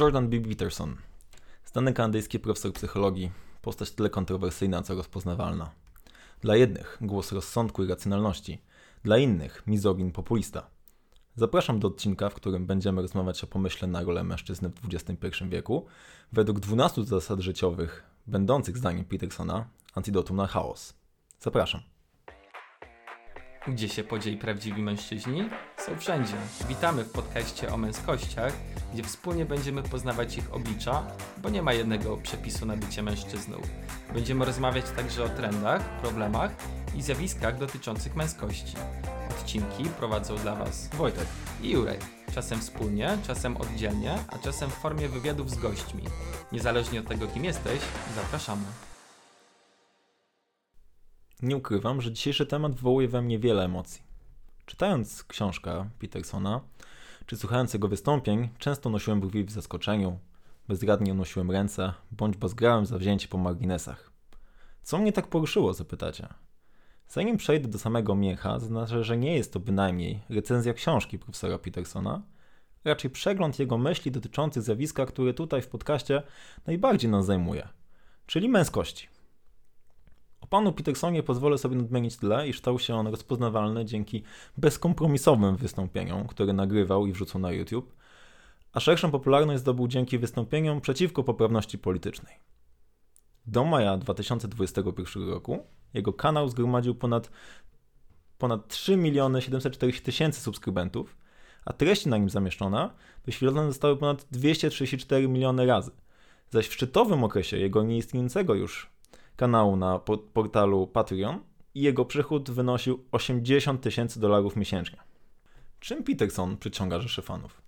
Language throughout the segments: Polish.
Jordan B. Peterson, znany kanadyjski profesor psychologii, postać tyle kontrowersyjna, co rozpoznawalna. Dla jednych głos rozsądku i racjonalności, dla innych mizogin populista. Zapraszam do odcinka, w którym będziemy rozmawiać o pomyśle na rolę mężczyzny w XXI wieku według 12 zasad życiowych będących zdaniem Petersona antidotum na chaos. Zapraszam. Gdzie się podzieli prawdziwi mężczyźni? Są wszędzie. Witamy w podcaście o męskościach, gdzie wspólnie będziemy poznawać ich oblicza, bo nie ma jednego przepisu na bycie mężczyzną. Będziemy rozmawiać także o trendach, problemach i zjawiskach dotyczących męskości. Odcinki prowadzą dla Was Wojtek i Jurek. Czasem wspólnie, czasem oddzielnie, a czasem w formie wywiadów z gośćmi. Niezależnie od tego, kim jesteś, zapraszamy. Nie ukrywam, że dzisiejszy temat wywołuje we mnie wiele emocji. Czytając książkę Petersona, czy słuchając jego wystąpień, często nosiłem brwi w zaskoczeniu, bezradnie unosiłem ręce, bądź bazgrałem zawzięcie po marginesach. Co mnie tak poruszyło, zapytacie? Zanim przejdę do samego miecha, zaznaczę, że nie jest to bynajmniej recenzja książki profesora Petersona, raczej przegląd jego myśli dotyczących zjawiska, które tutaj w podcaście najbardziej nas zajmuje, czyli męskości. O panu Petersonie pozwolę sobie nadmienić tyle, iż stał się on rozpoznawalny dzięki bezkompromisowym wystąpieniom, które nagrywał i wrzucał na YouTube, a szerszą popularność zdobył dzięki wystąpieniom przeciwko poprawności politycznej. Do maja 2021 roku jego kanał zgromadził ponad, ponad 3 miliony 740 tysięcy subskrybentów, a treści na nim zamieszczone wyświetlone zostały ponad 234 miliony razy. Zaś w szczytowym okresie jego nieistniejącego już kanału na portalu Patreon i jego przychód wynosił 80 tysięcy dolarów miesięcznie. Czym Peterson przyciąga rzesze fanów?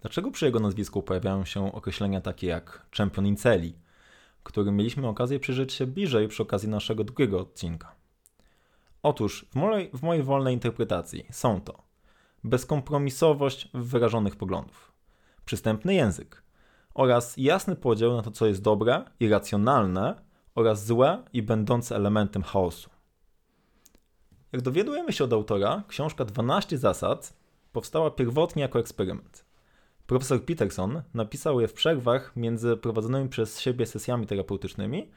Dlaczego przy jego nazwisku pojawiają się określenia takie jak Champion Inceli, którym mieliśmy okazję przyjrzeć się bliżej przy okazji naszego drugiego odcinka? Otóż w mojej, w mojej wolnej interpretacji są to bezkompromisowość wyrażonych poglądów, przystępny język oraz jasny podział na to, co jest dobre i racjonalne oraz złe i będące elementem chaosu. Jak dowiadujemy się od autora, książka 12 zasad powstała pierwotnie jako eksperyment. Profesor Peterson napisał je w przerwach między prowadzonymi przez siebie sesjami terapeutycznymi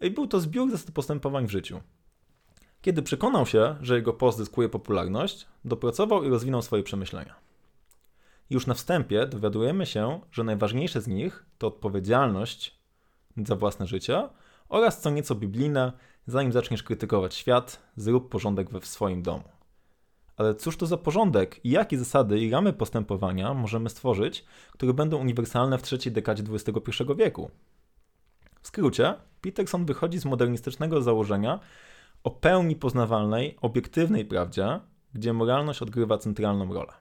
i był to zbiór zasad postępowań w życiu. Kiedy przekonał się, że jego post zyskuje popularność, dopracował i rozwinął swoje przemyślenia. Już na wstępie dowiadujemy się, że najważniejsze z nich to odpowiedzialność za własne życie oraz co nieco biblijne, zanim zaczniesz krytykować świat, zrób porządek we swoim domu. Ale cóż to za porządek i jakie zasady i ramy postępowania możemy stworzyć, które będą uniwersalne w trzeciej dekadzie XXI wieku? W skrócie, Peterson wychodzi z modernistycznego założenia o pełni poznawalnej, obiektywnej prawdzie, gdzie moralność odgrywa centralną rolę.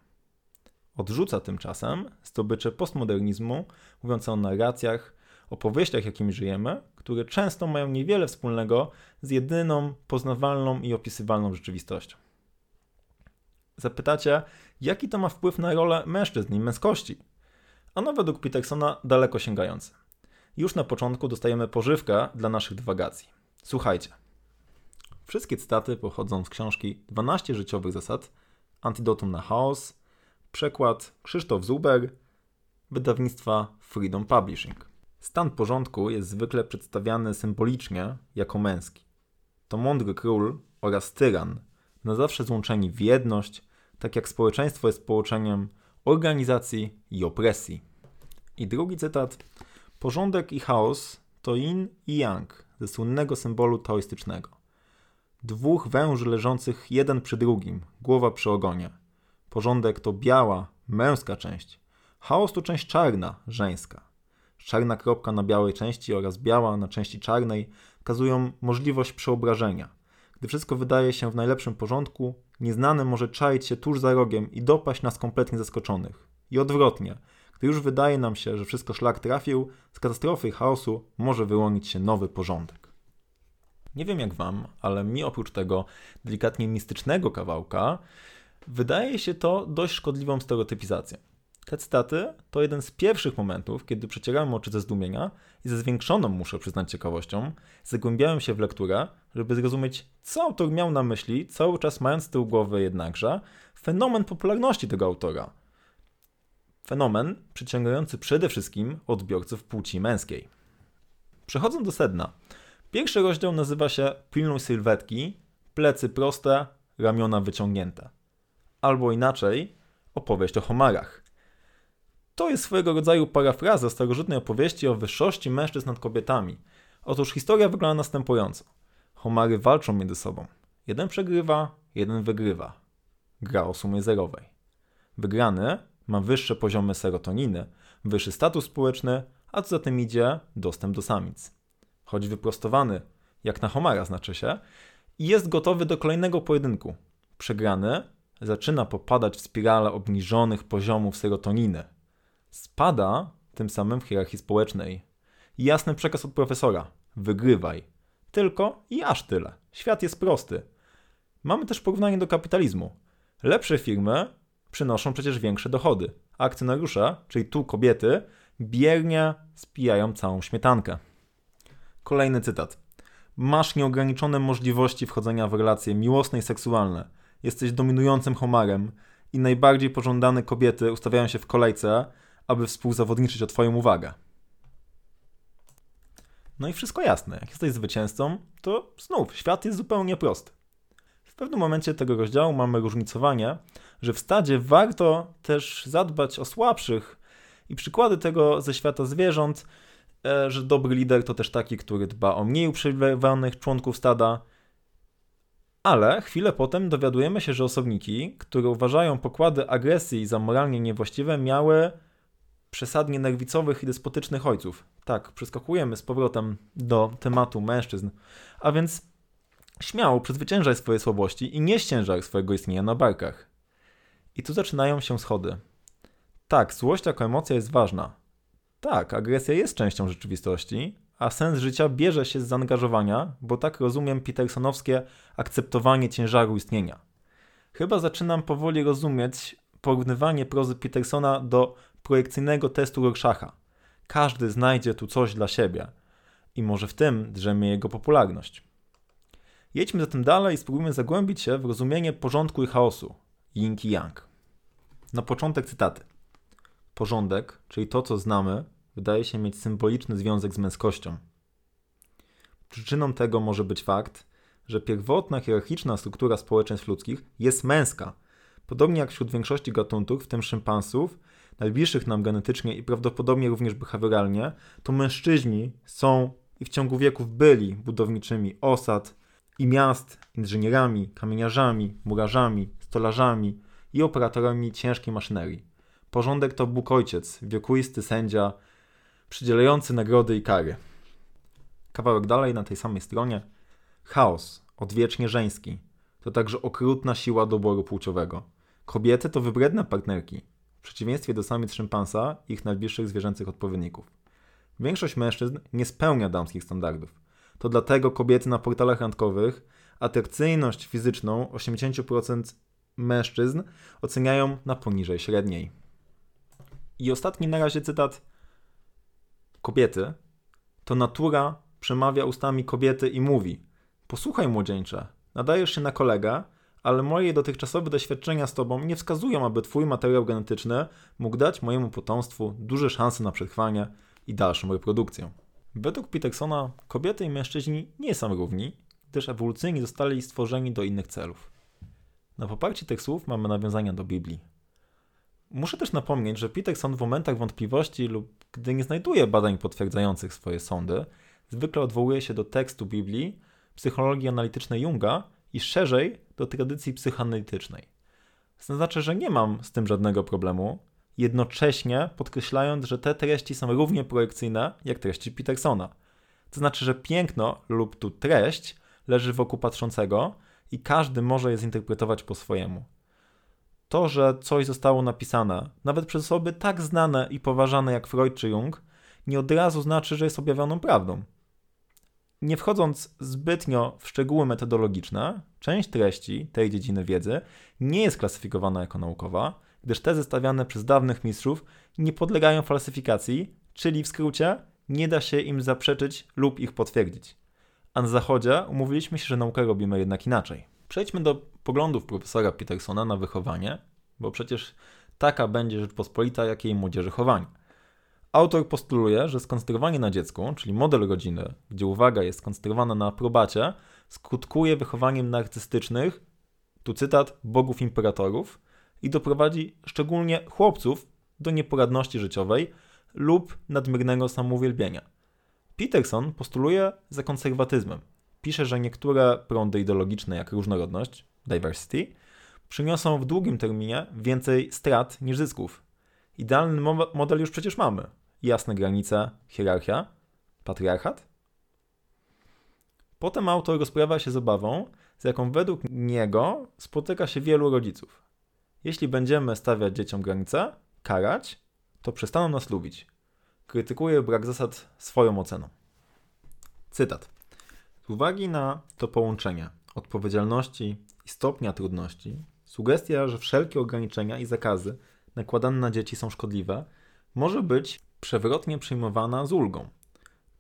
Odrzuca tymczasem zdobycze postmodernizmu mówiące o narracjach, opowieściach, jakimi żyjemy, które często mają niewiele wspólnego z jedyną poznawalną i opisywalną rzeczywistością. Zapytacie, jaki to ma wpływ na rolę mężczyzn i męskości? Ano według Petersona daleko sięgające. Już na początku dostajemy pożywkę dla naszych dywagacji. Słuchajcie. Wszystkie cytaty pochodzą z książki 12 życiowych zasad Antidotum na chaos, przekład Krzysztof Zuber, wydawnictwa Freedom Publishing. Stan porządku jest zwykle przedstawiany symbolicznie jako męski. To mądry król oraz tyran, na zawsze złączeni w jedność, tak jak społeczeństwo jest połączeniem organizacji i opresji. I drugi cytat. Porządek i chaos to yin i yang ze słynnego symbolu taoistycznego. Dwóch węży leżących jeden przy drugim, głowa przy ogonie. Porządek to biała, męska część. Chaos to część czarna, żeńska. Czarna kropka na białej części oraz biała na części czarnej wskazują możliwość przeobrażenia. Gdy wszystko wydaje się w najlepszym porządku, nieznany może czaić się tuż za rogiem i dopaść nas kompletnie zaskoczonych. I odwrotnie, gdy już wydaje nam się, że wszystko szlak trafił, z katastrofy i chaosu może wyłonić się nowy porządek. Nie wiem jak wam, ale mi oprócz tego delikatnie mistycznego kawałka wydaje się to dość szkodliwą stereotypizacją. Te cytaty to jeden z pierwszych momentów, kiedy przecierałem oczy ze zdumienia i ze zwiększoną, muszę przyznać, ciekawością, zagłębiałem się w lekturę, żeby zrozumieć, co autor miał na myśli, cały czas mając z tyłu głowy jednakże fenomen popularności tego autora. Fenomen przyciągający przede wszystkim odbiorców płci męskiej. Przechodząc do sedna. Pierwszy rozdział nazywa się Pilnuj sylwetki, plecy proste, ramiona wyciągnięte. Albo inaczej, opowieść o homarach. To jest swojego rodzaju parafraza starożytnej opowieści o wyższości mężczyzn nad kobietami. Otóż historia wygląda następująco. Homary walczą między sobą. Jeden przegrywa, jeden wygrywa. Gra o sumie zerowej. Wygrany ma wyższe poziomy serotoniny, wyższy status społeczny, a co za tym idzie dostęp do samic. Choć wyprostowany, jak na Homara znaczy się, i jest gotowy do kolejnego pojedynku. Przegrany zaczyna popadać w spirale obniżonych poziomów serotoniny. Spada tym samym w hierarchii społecznej. Jasny przekaz od profesora: wygrywaj. Tylko i aż tyle. Świat jest prosty. Mamy też porównanie do kapitalizmu. Lepsze firmy przynoszą przecież większe dochody. Akcjonariusze, czyli tu kobiety, biernie spijają całą śmietankę. Kolejny cytat. Masz nieograniczone możliwości wchodzenia w relacje miłosne i seksualne. Jesteś dominującym homarem i najbardziej pożądane kobiety ustawiają się w kolejce, aby współzawodniczyć o Twoją uwagę. No i wszystko jasne. Jak jesteś zwycięzcą, to znów świat jest zupełnie prosty. W pewnym momencie tego rozdziału mamy różnicowanie, że w stadzie warto też zadbać o słabszych i przykłady tego ze świata zwierząt, e, że dobry lider to też taki, który dba o mniej uprzywilejowanych członków stada, ale chwilę potem dowiadujemy się, że osobniki, które uważają pokłady agresji za moralnie niewłaściwe, miały przesadnie nerwicowych i despotycznych ojców. Tak, przeskakujemy z powrotem do tematu mężczyzn. A więc śmiało przezwyciężaj swoje słabości i nie ściężaj swojego istnienia na barkach. I tu zaczynają się schody. Tak, złość jako emocja jest ważna. Tak, agresja jest częścią rzeczywistości, a sens życia bierze się z zaangażowania, bo tak rozumiem petersonowskie akceptowanie ciężaru istnienia. Chyba zaczynam powoli rozumieć porównywanie prozy Petersona do projekcyjnego testu Rorschacha. Każdy znajdzie tu coś dla siebie i może w tym drzemie jego popularność. Jedźmy zatem dalej i spróbujmy zagłębić się w rozumienie porządku i chaosu, yin i yang. Na początek cytaty. Porządek, czyli to, co znamy, wydaje się mieć symboliczny związek z męskością. Przyczyną tego może być fakt, że pierwotna hierarchiczna struktura społeczeństw ludzkich jest męska. Podobnie jak wśród większości gatunków, w tym szympansów, najbliższych nam genetycznie i prawdopodobnie również behawioralnie, to mężczyźni są i w ciągu wieków byli budowniczymi osad i miast, inżynierami, kamieniarzami, murarzami, stolarzami i operatorami ciężkiej maszynerii. Porządek to Bóg Ojciec, wiekuisty sędzia, przydzielający nagrody i kary. Kawałek dalej na tej samej stronie. Chaos, odwiecznie żeński, to także okrutna siła doboru płciowego. Kobiety to wybredne partnerki, w przeciwieństwie do samic szympansa i ich najbliższych zwierzęcych odpowiedników. Większość mężczyzn nie spełnia damskich standardów. To dlatego kobiety na portalach randkowych atrakcyjność fizyczną 80% mężczyzn oceniają na poniżej średniej. I ostatni na razie cytat. Kobiety to natura przemawia ustami kobiety i mówi: Posłuchaj, młodzieńcze, nadajesz się na kolegę, ale moje dotychczasowe doświadczenia z tobą nie wskazują, aby twój materiał genetyczny mógł dać mojemu potomstwu duże szanse na przetrwanie i dalszą reprodukcję. Według Petersona kobiety i mężczyźni nie są równi, gdyż ewolucyjnie zostali stworzeni do innych celów. Na poparcie tych słów mamy nawiązania do Biblii. Muszę też napomnieć, że Peterson w momentach wątpliwości lub gdy nie znajduje badań potwierdzających swoje sądy, zwykle odwołuje się do tekstu Biblii, psychologii analitycznej Junga i szerzej do tradycji psychoanalitycznej. Znaczy, że nie mam z tym żadnego problemu, jednocześnie podkreślając, że te treści są równie projekcyjne jak treści Petersona. To znaczy, że piękno lub tu treść leży wokół patrzącego i każdy może je zinterpretować po swojemu. To, że coś zostało napisane, nawet przez osoby tak znane i poważane jak Freud czy Jung, nie od razu znaczy, że jest objawioną prawdą. Nie wchodząc zbytnio w szczegóły metodologiczne, część treści tej dziedziny wiedzy nie jest klasyfikowana jako naukowa, gdyż te zestawiane przez dawnych mistrzów nie podlegają falsyfikacji, czyli w skrócie nie da się im zaprzeczyć lub ich potwierdzić. A na zachodzie umówiliśmy się, że naukę robimy jednak inaczej. Przejdźmy do poglądów profesora Petersona na wychowanie, bo przecież Taka będzie Rzeczpospolita, jak jej młodzieży chowanie. Autor postuluje, że skonstruowanie na dziecku, czyli model rodziny, gdzie uwaga jest skonstruowana na aprobacie, skutkuje wychowaniem narcystycznych, tu cytat, bogów imperatorów i doprowadzi szczególnie chłopców do nieporadności życiowej lub nadmiernego samouwielbienia. Peterson postuluje za konserwatyzmem. Pisze, że niektóre prądy ideologiczne, jak różnorodność, diversity, przyniosą w długim terminie więcej strat niż zysków. Idealny model już przecież mamy. Jasne granice, hierarchia, patriarchat. Potem autor rozprawia się z obawą, z jaką według niego spotyka się wielu rodziców. Jeśli będziemy stawiać dzieciom granice, karać, to przestaną nas lubić. Krytykuje brak zasad swoją oceną. Cytat. Z uwagi na to połączenie odpowiedzialności i stopnia trudności, sugestia, że wszelkie ograniczenia i zakazy nakładane na dzieci są szkodliwe, może być przewrotnie przyjmowana z ulgą.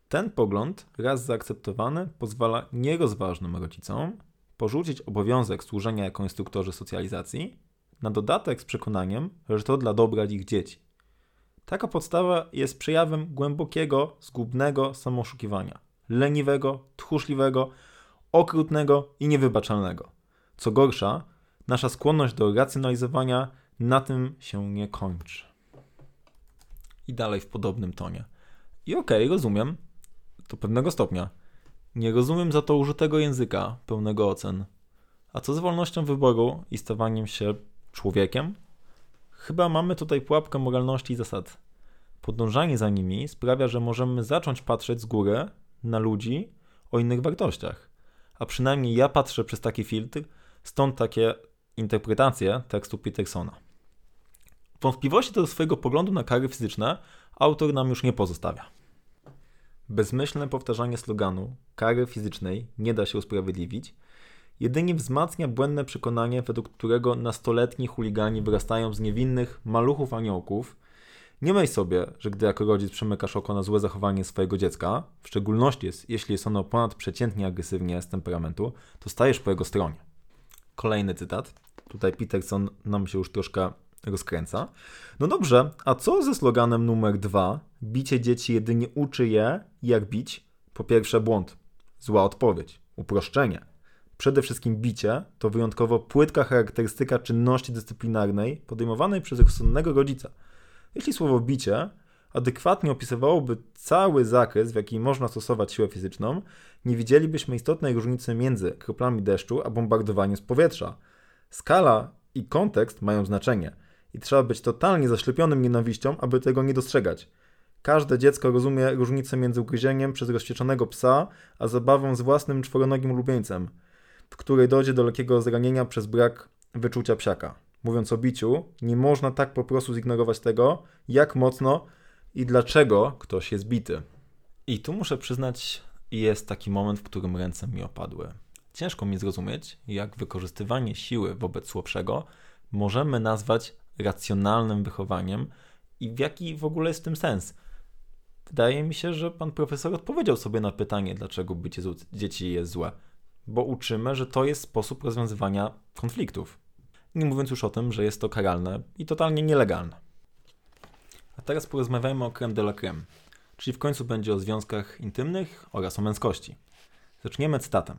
Ten pogląd, raz zaakceptowany, pozwala nierozważnym rodzicom porzucić obowiązek służenia jako instruktorzy socjalizacji, na dodatek z przekonaniem, że to dla dobra ich dzieci. Taka podstawa jest przejawem głębokiego, zgubnego samooszukiwania, leniwego, tchórzliwego, okrutnego i niewybaczalnego. Co gorsza, nasza skłonność do racjonalizowania na tym się nie kończy. I dalej w podobnym tonie. I okej, okay, rozumiem, do pewnego stopnia. Nie rozumiem za to użytego języka, pełnego ocen. A co z wolnością wyboru i stawaniem się człowiekiem? Chyba mamy tutaj pułapkę moralności i zasad. Podążanie za nimi sprawia, że możemy zacząć patrzeć z góry na ludzi o innych wartościach. A przynajmniej ja patrzę przez taki filtr, stąd takie interpretacje tekstu Petersona. Wątpliwości do swojego poglądu na kary fizyczne autor nam już nie pozostawia. Bezmyślne powtarzanie sloganu kary fizycznej nie da się usprawiedliwić, jedynie wzmacnia błędne przekonanie, według którego nastoletni chuligani wyrastają z niewinnych maluchów aniołków. Nie myśl sobie, że gdy jako rodzic przemykasz oko na złe zachowanie swojego dziecka, w szczególności jest, jeśli jest ono ponadprzeciętnie agresywnie z temperamentu, to stajesz po jego stronie. Kolejny cytat. Tutaj Peterson nam się już troszkę rozkręca. No dobrze, a co ze sloganem numer dwa? Bicie dzieci jedynie uczy je, jak bić. Po pierwsze błąd, zła odpowiedź, uproszczenie. Przede wszystkim bicie to wyjątkowo płytka charakterystyka czynności dyscyplinarnej podejmowanej przez rozsądnego rodzica. Jeśli słowo bicie adekwatnie opisywałoby cały zakres, w jaki można stosować siłę fizyczną, nie widzielibyśmy istotnej różnicy między kroplami deszczu a bombardowaniem z powietrza. Skala i kontekst mają znaczenie i trzeba być totalnie zaślepionym nienawiścią, aby tego nie dostrzegać. Każde dziecko rozumie różnicę między ugryzieniem przez rozwścieczonego psa, a zabawą z własnym czworonogim ulubieńcem, w której dojdzie do lekkiego zranienia przez brak wyczucia psiaka. Mówiąc o biciu, nie można tak po prostu zignorować tego, jak mocno i dlaczego ktoś jest bity. I tu muszę przyznać, jest taki moment, w którym ręce mi opadły. Ciężko mi zrozumieć, jak wykorzystywanie siły wobec słabszego możemy nazwać racjonalnym wychowaniem i w jaki w ogóle jest w tym sens. Wydaje mi się, że pan profesor odpowiedział sobie na pytanie, dlaczego bycie dzieci jest złe. Bo uczymy, że to jest sposób rozwiązywania konfliktów. Nie mówiąc już o tym, że jest to karalne i totalnie nielegalne. A teraz porozmawiajmy o creme de la creme, czyli w końcu będzie o związkach intymnych oraz o męskości. Zaczniemy cytatem.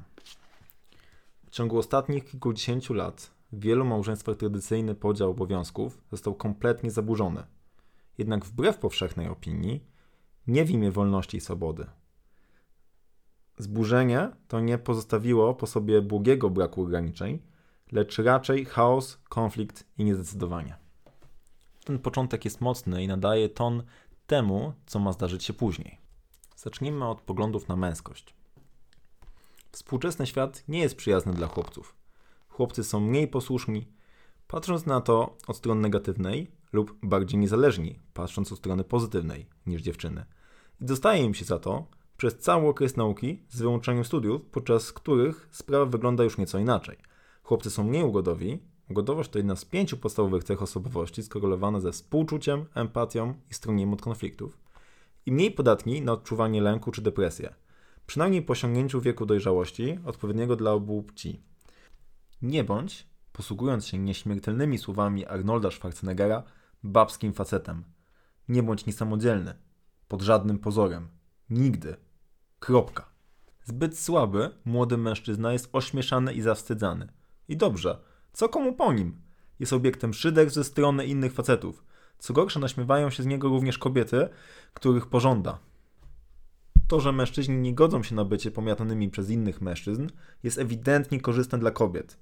W ciągu ostatnich kilkudziesięciu lat w wielu małżeństwach tradycyjny podział obowiązków został kompletnie zaburzony. Jednak wbrew powszechnej opinii, nie w imię wolności i swobody. Zburzenie to nie pozostawiło po sobie błogiego braku ograniczeń, lecz raczej chaos, konflikt i niezdecydowanie. Ten początek jest mocny i nadaje ton temu, co ma zdarzyć się później. Zacznijmy od poglądów na męskość. Współczesny świat nie jest przyjazny dla chłopców chłopcy są mniej posłuszni, patrząc na to od strony negatywnej, lub bardziej niezależni, patrząc od strony pozytywnej niż dziewczyny. I dostaje im się za to przez cały okres nauki z wyłączeniem studiów, podczas których sprawa wygląda już nieco inaczej. Chłopcy są mniej ugodowi. Ugodowość to jedna z pięciu podstawowych cech osobowości skorelowana ze współczuciem, empatią i stronieniem od konfliktów. I mniej podatni na odczuwanie lęku czy depresję. Przynajmniej po osiągnięciu wieku dojrzałości odpowiedniego dla obu płci. Nie bądź posługując się nieśmiertelnymi słowami Arnolda Schwarzeneggera, babskim facetem. Nie bądź niesamodzielny. Pod żadnym pozorem. Nigdy. Kropka. Zbyt słaby, młody mężczyzna jest ośmieszany i zawstydzany. I dobrze. Co komu po nim? Jest obiektem szyder ze strony innych facetów. Co gorsza, naśmiewają się z niego również kobiety, których pożąda. To, że mężczyźni nie godzą się na bycie pomiatanymi przez innych mężczyzn, jest ewidentnie korzystne dla kobiet.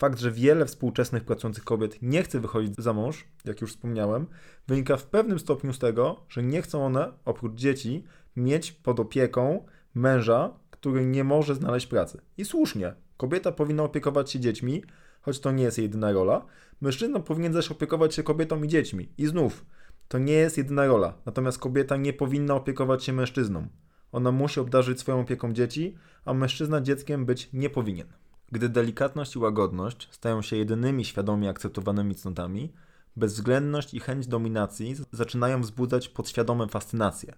Fakt, że wiele współczesnych pracujących kobiet nie chce wychodzić za mąż, jak już wspomniałem, wynika w pewnym stopniu z tego, że nie chcą one, oprócz dzieci, mieć pod opieką męża, który nie może znaleźć pracy. I słusznie, kobieta powinna opiekować się dziećmi, choć to nie jest jedyna rola. Mężczyzna powinien zaś opiekować się kobietą i dziećmi. I znów, to nie jest jedyna rola. Natomiast kobieta nie powinna opiekować się mężczyzną. Ona musi obdarzyć swoją opieką dzieci, a mężczyzna dzieckiem być nie powinien. Gdy delikatność i łagodność stają się jedynymi świadomie akceptowanymi cnotami, bezwzględność i chęć dominacji zaczynają wzbudzać podświadome fascynacje.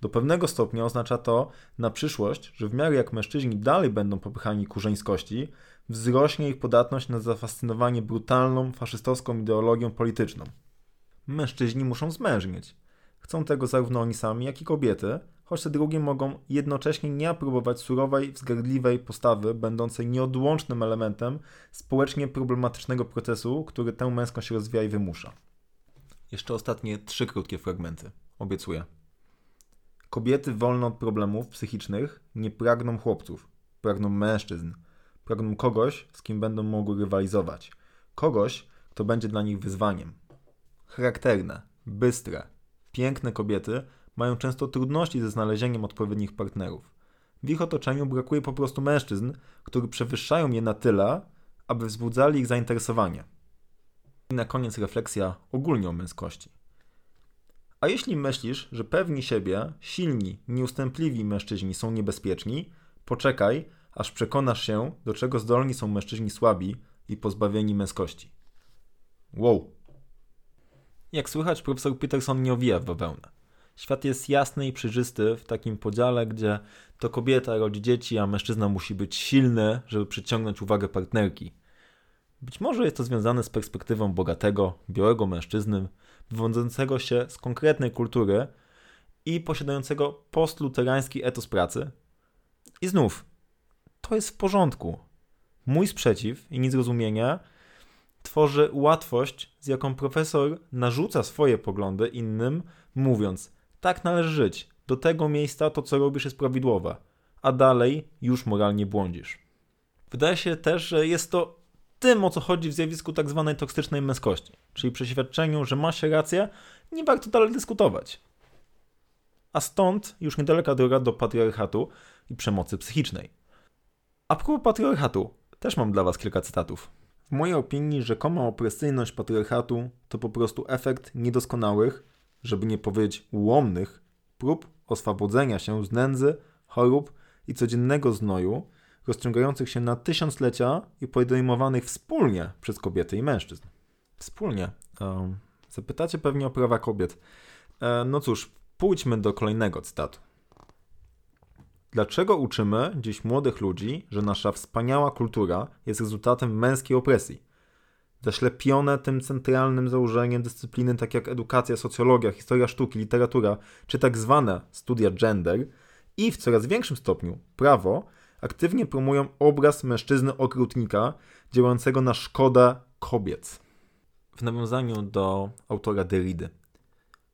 Do pewnego stopnia oznacza to na przyszłość, że w miarę jak mężczyźni dalej będą popychani ku żeńskości, wzrośnie ich podatność na zafascynowanie brutalną, faszystowską ideologią polityczną. Mężczyźni muszą zmężnieć. Chcą tego zarówno oni sami, jak i kobiety, choć te drugie mogą jednocześnie nie aprobować surowej, wzgardliwej postawy, będącej nieodłącznym elementem społecznie problematycznego procesu, który tę męskość rozwija i wymusza. Jeszcze ostatnie trzy krótkie fragmenty. Obiecuję. Kobiety wolne od problemów psychicznych nie pragną chłopców, pragną mężczyzn, pragną kogoś, z kim będą mogły rywalizować, kogoś, kto będzie dla nich wyzwaniem. Charakterne, bystre, piękne kobiety mają często trudności ze znalezieniem odpowiednich partnerów. W ich otoczeniu brakuje po prostu mężczyzn, którzy przewyższają je na tyle, aby wzbudzali ich zainteresowanie. I na koniec refleksja ogólnie o męskości. A jeśli myślisz, że pewni siebie, silni, nieustępliwi mężczyźni są niebezpieczni, poczekaj, aż przekonasz się, do czego zdolni są mężczyźni słabi i pozbawieni męskości. Wow. Jak słychać, profesor Peterson nie owija w bawełnę. Świat jest jasny i przejrzysty w takim podziale, gdzie to kobieta rodzi dzieci, a mężczyzna musi być silny, żeby przyciągnąć uwagę partnerki. Być może jest to związane z perspektywą bogatego, białego mężczyzny, wywodzącego się z konkretnej kultury i posiadającego postluterański etos pracy. I znów, to jest w porządku. Mój sprzeciw i niezrozumienie tworzy łatwość, z jaką profesor narzuca swoje poglądy innym, mówiąc: tak należy żyć. Do tego miejsca to, co robisz, jest prawidłowe, a dalej już moralnie błądzisz. Wydaje się też, że jest to tym, o co chodzi w zjawisku tak zwanej toksycznej męskości, czyli przeświadczeniu, że ma się rację, nie warto dalej dyskutować. A stąd już niedaleka droga do patriarchatu i przemocy psychicznej. A propos patriarchatu, też mam dla Was kilka cytatów. W mojej opinii rzekoma opresyjność patriarchatu to po prostu efekt niedoskonałych, żeby nie powiedzieć ułomnych, prób oswobodzenia się z nędzy, chorób i codziennego znoju, rozciągających się na tysiąclecia i podejmowanych wspólnie przez kobiety i mężczyzn. Wspólnie. Zapytacie pewnie o prawa kobiet. E, no cóż, pójdźmy do kolejnego cytatu. Dlaczego uczymy dziś młodych ludzi, że nasza wspaniała kultura jest rezultatem męskiej opresji? Zaślepione tym centralnym założeniem dyscypliny, tak jak edukacja, socjologia, historia sztuki, literatura, czy tak zwane studia gender i w coraz większym stopniu prawo, aktywnie promują obraz mężczyzny okrutnika działającego na szkodę kobiet. W nawiązaniu do autora Derrida.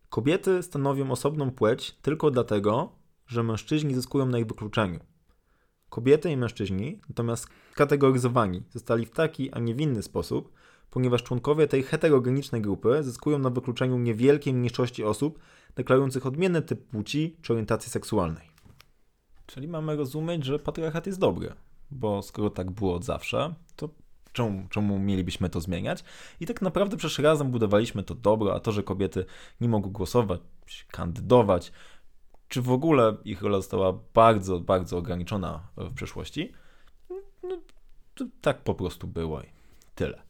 Kobiety stanowią osobną płeć tylko dlatego, że mężczyźni zyskują na ich wykluczeniu. Kobiety i mężczyźni, natomiast kategoryzowani, zostali w taki, a nie w inny sposób, ponieważ członkowie tej heterogenicznej grupy zyskują na wykluczeniu niewielkiej mniejszości osób deklarujących odmienny typ płci czy orientacji seksualnej. Czyli mamy rozumieć, że patriarchat jest dobry, bo skoro tak było od zawsze, to czemu, czemu mielibyśmy to zmieniać? I tak naprawdę przecież razem budowaliśmy to dobro, a to, że kobiety nie mogły głosować, kandydować, czy w ogóle ich rola została bardzo, bardzo ograniczona w przeszłości, no, tak po prostu było i tyle.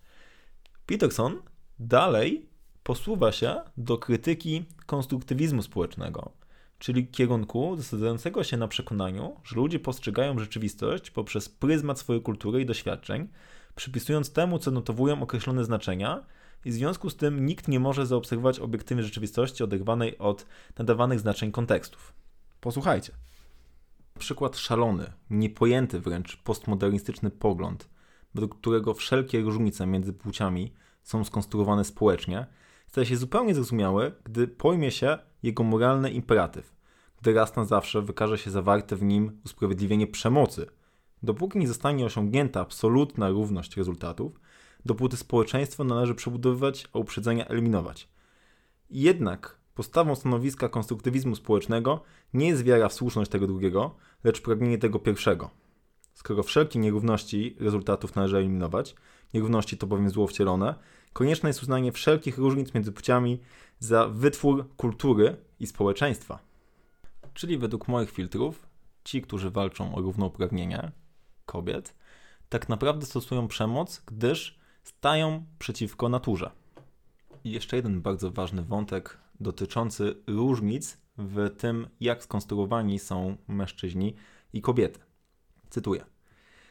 Peterson dalej posuwa się do krytyki konstruktywizmu społecznego, czyli kierunku zasadzającego się na przekonaniu, że ludzie postrzegają rzeczywistość poprzez pryzmat swojej kultury i doświadczeń, przypisując temu, co notowują określone znaczenia, i w związku z tym nikt nie może zaobserwować obiektywnej rzeczywistości oderwanej od nadawanych znaczeń kontekstów. Posłuchajcie. Przykład szalony, niepojęty wręcz postmodernistyczny pogląd, według którego wszelkie różnice między płciami są skonstruowane społecznie, staje się zupełnie zrozumiały, gdy pojmie się jego moralny imperatyw, gdy raz na zawsze wykaże się zawarte w nim usprawiedliwienie przemocy. Dopóki nie zostanie osiągnięta absolutna równość rezultatów, dopóty społeczeństwo należy przebudowywać, a uprzedzenia eliminować. Jednak postawą stanowiska konstruktywizmu społecznego nie jest wiara w słuszność tego drugiego, lecz pragnienie tego pierwszego. Skoro wszelkie nierówności rezultatów należy eliminować, nierówności to bowiem zło wcielone, konieczne jest uznanie wszelkich różnic między płciami za wytwór kultury i społeczeństwa. Czyli według moich filtrów, ci, którzy walczą o równouprawnienie kobiet, tak naprawdę stosują przemoc, gdyż stają przeciwko naturze. I jeszcze jeden bardzo ważny wątek dotyczący różnic w tym, jak skonstruowani są mężczyźni i kobiety. Cytuję.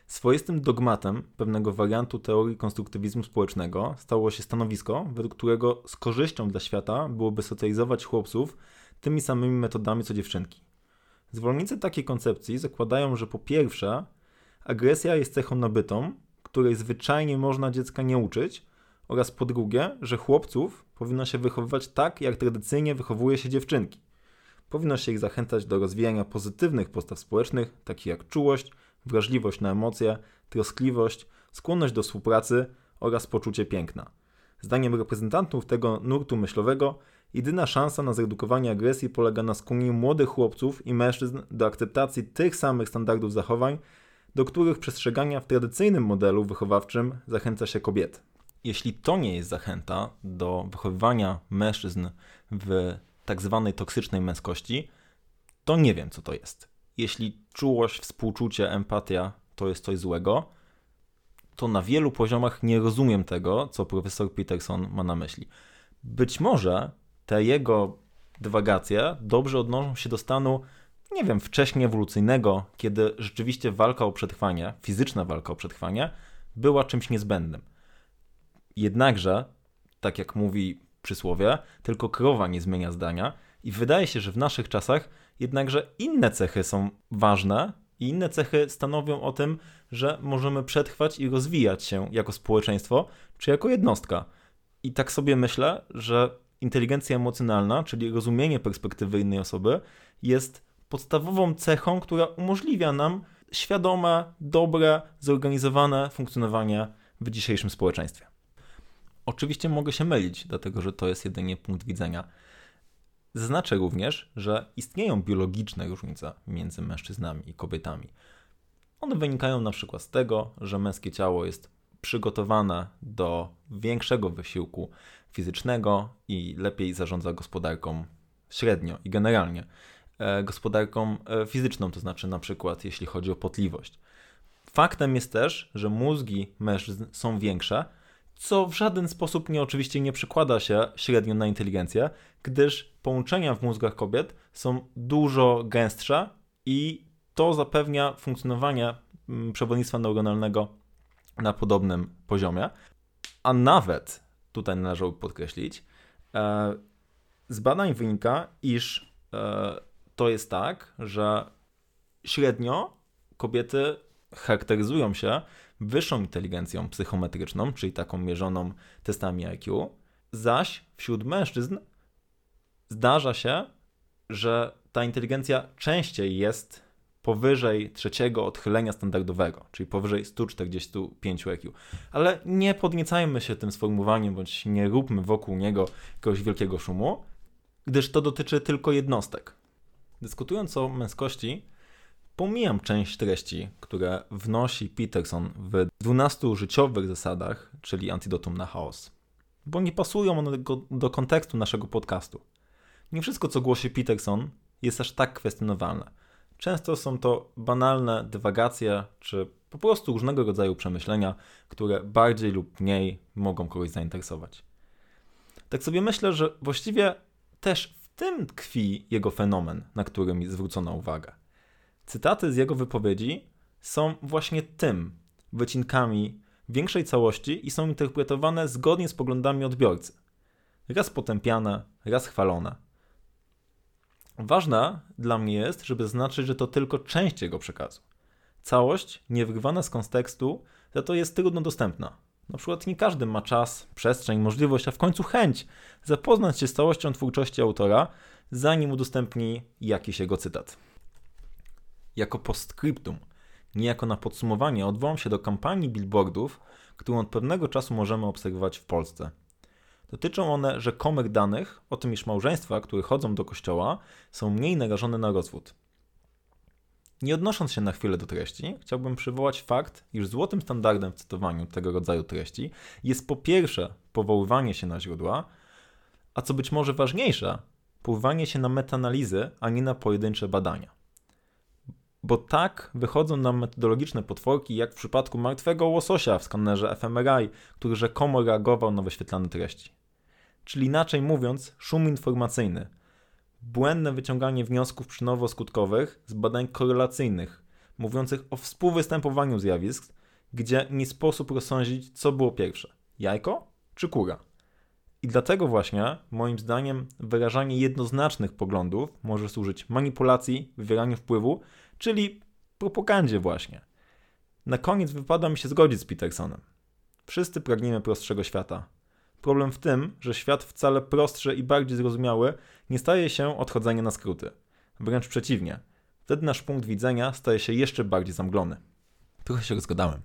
Swoistym dogmatem pewnego wariantu teorii konstruktywizmu społecznego stało się stanowisko, według którego z korzyścią dla świata byłoby socjalizować chłopców tymi samymi metodami co dziewczynki. Zwolennicy takiej koncepcji zakładają, że po pierwsze, agresja jest cechą nabytą, której zwyczajnie można dziecka nie uczyć, oraz po drugie, że chłopców powinno się wychowywać tak, jak tradycyjnie wychowuje się dziewczynki. Powinno się ich zachęcać do rozwijania pozytywnych postaw społecznych, takich jak czułość, wrażliwość na emocje, troskliwość, skłonność do współpracy oraz poczucie piękna. Zdaniem reprezentantów tego nurtu myślowego, jedyna szansa na zredukowanie agresji polega na skłonieniu młodych chłopców i mężczyzn do akceptacji tych samych standardów zachowań, do których przestrzegania w tradycyjnym modelu wychowawczym zachęca się kobiety. Jeśli to nie jest zachęta do wychowywania mężczyzn w tak zwanej toksycznej męskości, to nie wiem, co to jest. Jeśli czułość, współczucie, empatia to jest coś złego, to na wielu poziomach nie rozumiem tego, co profesor Peterson ma na myśli. Być może te jego dywagacje dobrze odnoszą się do stanu nie wiem, wcześniej ewolucyjnego, kiedy rzeczywiście walka o przetrwanie, fizyczna walka o przetrwanie, była czymś niezbędnym. Jednakże, tak jak mówi przysłowie, tylko krowa nie zmienia zdania, i wydaje się, że w naszych czasach jednakże inne cechy są ważne i inne cechy stanowią o tym, że możemy przetrwać i rozwijać się jako społeczeństwo czy jako jednostka. I tak sobie myślę, że inteligencja emocjonalna, czyli rozumienie perspektywy innej osoby, jest podstawową cechą, która umożliwia nam świadome, dobre, zorganizowane funkcjonowanie w dzisiejszym społeczeństwie. Oczywiście mogę się mylić, dlatego że to jest jedynie punkt widzenia. Zaznaczę również, że istnieją biologiczne różnice między mężczyznami i kobietami. One wynikają na przykład z tego, że męskie ciało jest przygotowane do większego wysiłku fizycznego i lepiej zarządza gospodarką średnio i generalnie. E, gospodarką e, fizyczną, to znaczy na przykład jeśli chodzi o potliwość. Faktem jest też, że mózgi mężczyzn są większe, co w żaden sposób nie oczywiście nie przekłada się średnio na inteligencję, gdyż połączenia w mózgach kobiet są dużo gęstsze i to zapewnia funkcjonowanie mm, przewodnictwa neuronalnego na podobnym poziomie. A nawet, tutaj należałoby podkreślić, e, z badań wynika, iż to jest tak, że średnio kobiety charakteryzują się wyższą inteligencją psychometryczną, czyli taką mierzoną testami IQ, zaś wśród mężczyzn zdarza się, że ta inteligencja częściej jest powyżej trzeciego odchylenia standardowego, czyli powyżej 145 IQ. Ale nie podniecajmy się tym sformułowaniem, bądź nie róbmy wokół niego jakiegoś wielkiego szumu, gdyż to dotyczy tylko jednostek. Dyskutując o męskości, pomijam część treści, które wnosi Peterson w 12 życiowych zasadach, czyli antidotum na chaos, bo nie pasują one do, kontekstu naszego podcastu. Nie wszystko, co głosi Peterson, jest aż tak kwestionowalne. Często są to banalne dywagacje, czy po prostu różnego rodzaju przemyślenia, które bardziej lub mniej mogą kogoś zainteresować. Tak sobie myślę, że właściwie też tym tkwi jego fenomen, na który mi zwrócono uwagę. Cytaty z jego wypowiedzi są właśnie tym wycinkami większej całości i są interpretowane zgodnie z poglądami odbiorcy. Raz potępiane, raz chwalone. Ważne dla mnie jest, żeby zaznaczyć, że to tylko część jego przekazu. Całość, niewyrwana z kontekstu, za to jest trudno dostępna. Na przykład nie każdy ma czas, przestrzeń, możliwość, a w końcu chęć zapoznać się z całością twórczości autora, zanim udostępni jakiś jego cytat. Jako postscriptum, niejako na podsumowanie, odwołam się do kampanii billboardów, którą od pewnego czasu możemy obserwować w Polsce. Dotyczą one rzekomych danych o tym, iż małżeństwa, które chodzą do kościoła, są mniej narażone na rozwód. Nie odnosząc się na chwilę do treści, chciałbym przywołać fakt, iż złotym standardem w cytowaniu tego rodzaju treści jest po pierwsze powoływanie się na źródła, a co być może ważniejsze, powoływanie się na metanalizy, a nie na pojedyncze badania. Bo tak wychodzą nam metodologiczne potworki, jak w przypadku martwego łososia w skanerze fMRI, który rzekomo reagował na wyświetlane treści. Czyli inaczej mówiąc, szum informacyjny – błędne wyciąganie wniosków przyczynowo-skutkowych z badań korelacyjnych, mówiących o współwystępowaniu zjawisk, gdzie nie sposób rozsądzić, co było pierwsze jajko czy kura. I dlatego właśnie, moim zdaniem, wyrażanie jednoznacznych poglądów może służyć manipulacji, wywieraniu wpływu, czyli propagandzie właśnie. Na koniec wypada mi się zgodzić z Petersonem. Wszyscy pragniemy prostszego świata, Problem w tym, że świat wcale prostszy i bardziej zrozumiały nie staje się odchodzeniem na skróty. Wręcz przeciwnie. Wtedy nasz punkt widzenia staje się jeszcze bardziej zamglony. Trochę się rozgadałem.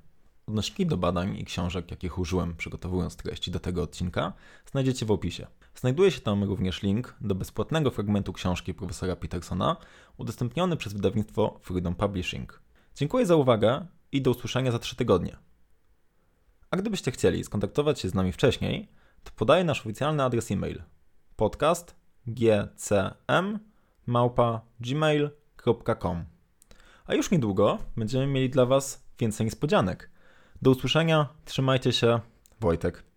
Odnośniki do badań i książek, jakich użyłem przygotowując treści do tego odcinka, znajdziecie w opisie. Znajduje się tam również link do bezpłatnego fragmentu książki profesora Petersona, udostępniony przez wydawnictwo Freedom Publishing. Dziękuję za uwagę i do usłyszenia za 3 tygodnie. A gdybyście chcieli skontaktować się z nami wcześniej, to podaję nasz oficjalny adres e-mail podcast gcm gmail.com A już niedługo będziemy mieli dla Was więcej niespodzianek. Do usłyszenia, trzymajcie się, Wojtek.